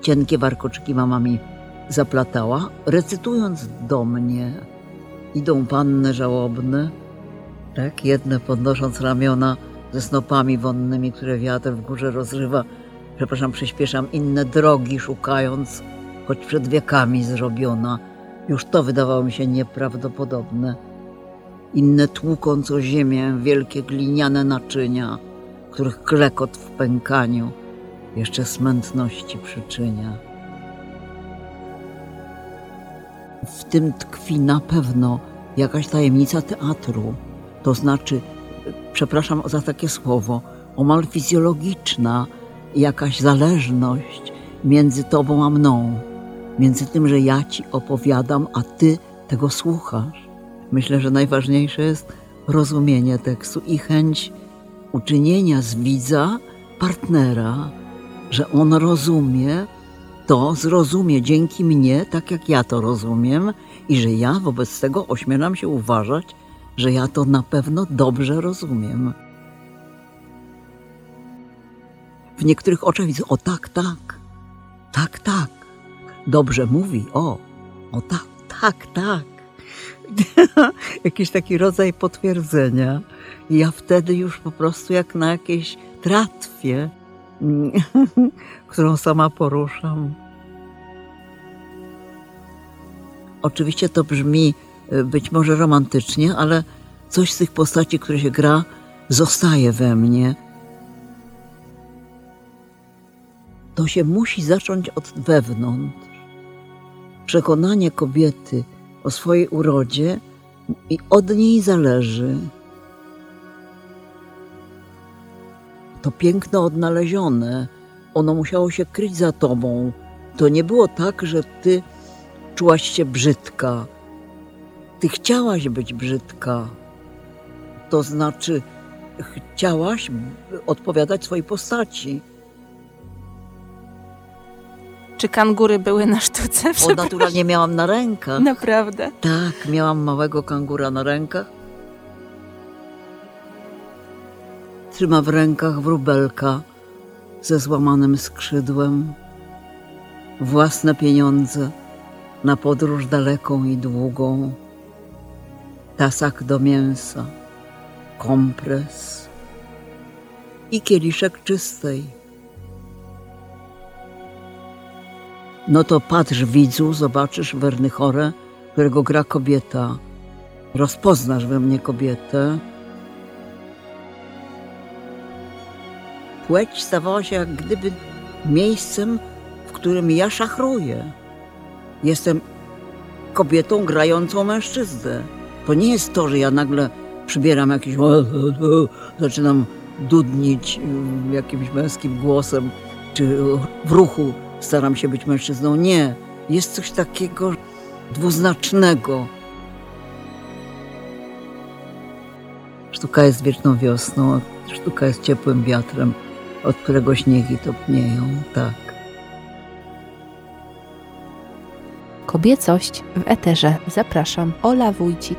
cienkie warkoczyki mama mi zaplatała, recytując do mnie. Idą panny żałobne, tak, jedne podnosząc ramiona ze snopami wonnymi, które wiatr w górze rozrywa. Przepraszam, przyspieszam, inne drogi szukając, choć przed wiekami zrobiona. Już to wydawało mi się nieprawdopodobne. Inne tłukąc o ziemię wielkie gliniane naczynia, których klekot w pękaniu jeszcze smętności przyczynia. W tym tkwi na pewno jakaś tajemnica teatru, to znaczy, przepraszam za takie słowo, omal fizjologiczna jakaś zależność między tobą a mną, między tym, że ja ci opowiadam, a ty tego słuchasz. Myślę, że najważniejsze jest rozumienie tekstu i chęć uczynienia z widza partnera, że on rozumie, to zrozumie dzięki mnie, tak jak ja to rozumiem, i że ja wobec tego ośmielam się uważać, że ja to na pewno dobrze rozumiem. W niektórych oczach widzę, o tak, tak, tak, tak, dobrze mówi, o, o tak, tak, tak. Jakiś taki rodzaj potwierdzenia. I ja wtedy już po prostu jak na jakiejś tratwie, którą sama poruszam. Oczywiście to brzmi y, być może romantycznie, ale coś z tych postaci, które się gra, zostaje we mnie. To się musi zacząć od wewnątrz. Przekonanie kobiety o swojej urodzie i od niej zależy. To piękno odnalezione, ono musiało się kryć za tobą. To nie było tak, że ty czułaś się brzydka. Ty chciałaś być brzydka. To znaczy, chciałaś odpowiadać swojej postaci. Czy kangury były na sztuce? O, naturalnie miałam na rękach. Naprawdę? Tak, miałam małego kangura na rękach. Trzyma w rękach wróbelka ze złamanym skrzydłem. Własne pieniądze na podróż daleką i długą. Tasak do mięsa, kompres i kieliszek czystej. No to patrz widzu, zobaczysz Wernychorę, którego gra kobieta. Rozpoznasz we mnie kobietę. Płeć stawała się jak gdyby miejscem, w którym ja szachruję. Jestem kobietą grającą mężczyznę. To nie jest to, że ja nagle przybieram jakiś... zaczynam dudnić jakimś męskim głosem, czy w ruchu staram się być mężczyzną. Nie. Jest coś takiego dwuznacznego. Sztuka jest wieczną wiosną, sztuka jest ciepłym wiatrem, od którego śniegi topnieją. Tak. Kobiecość w eterze. Zapraszam, Ola Wójcik.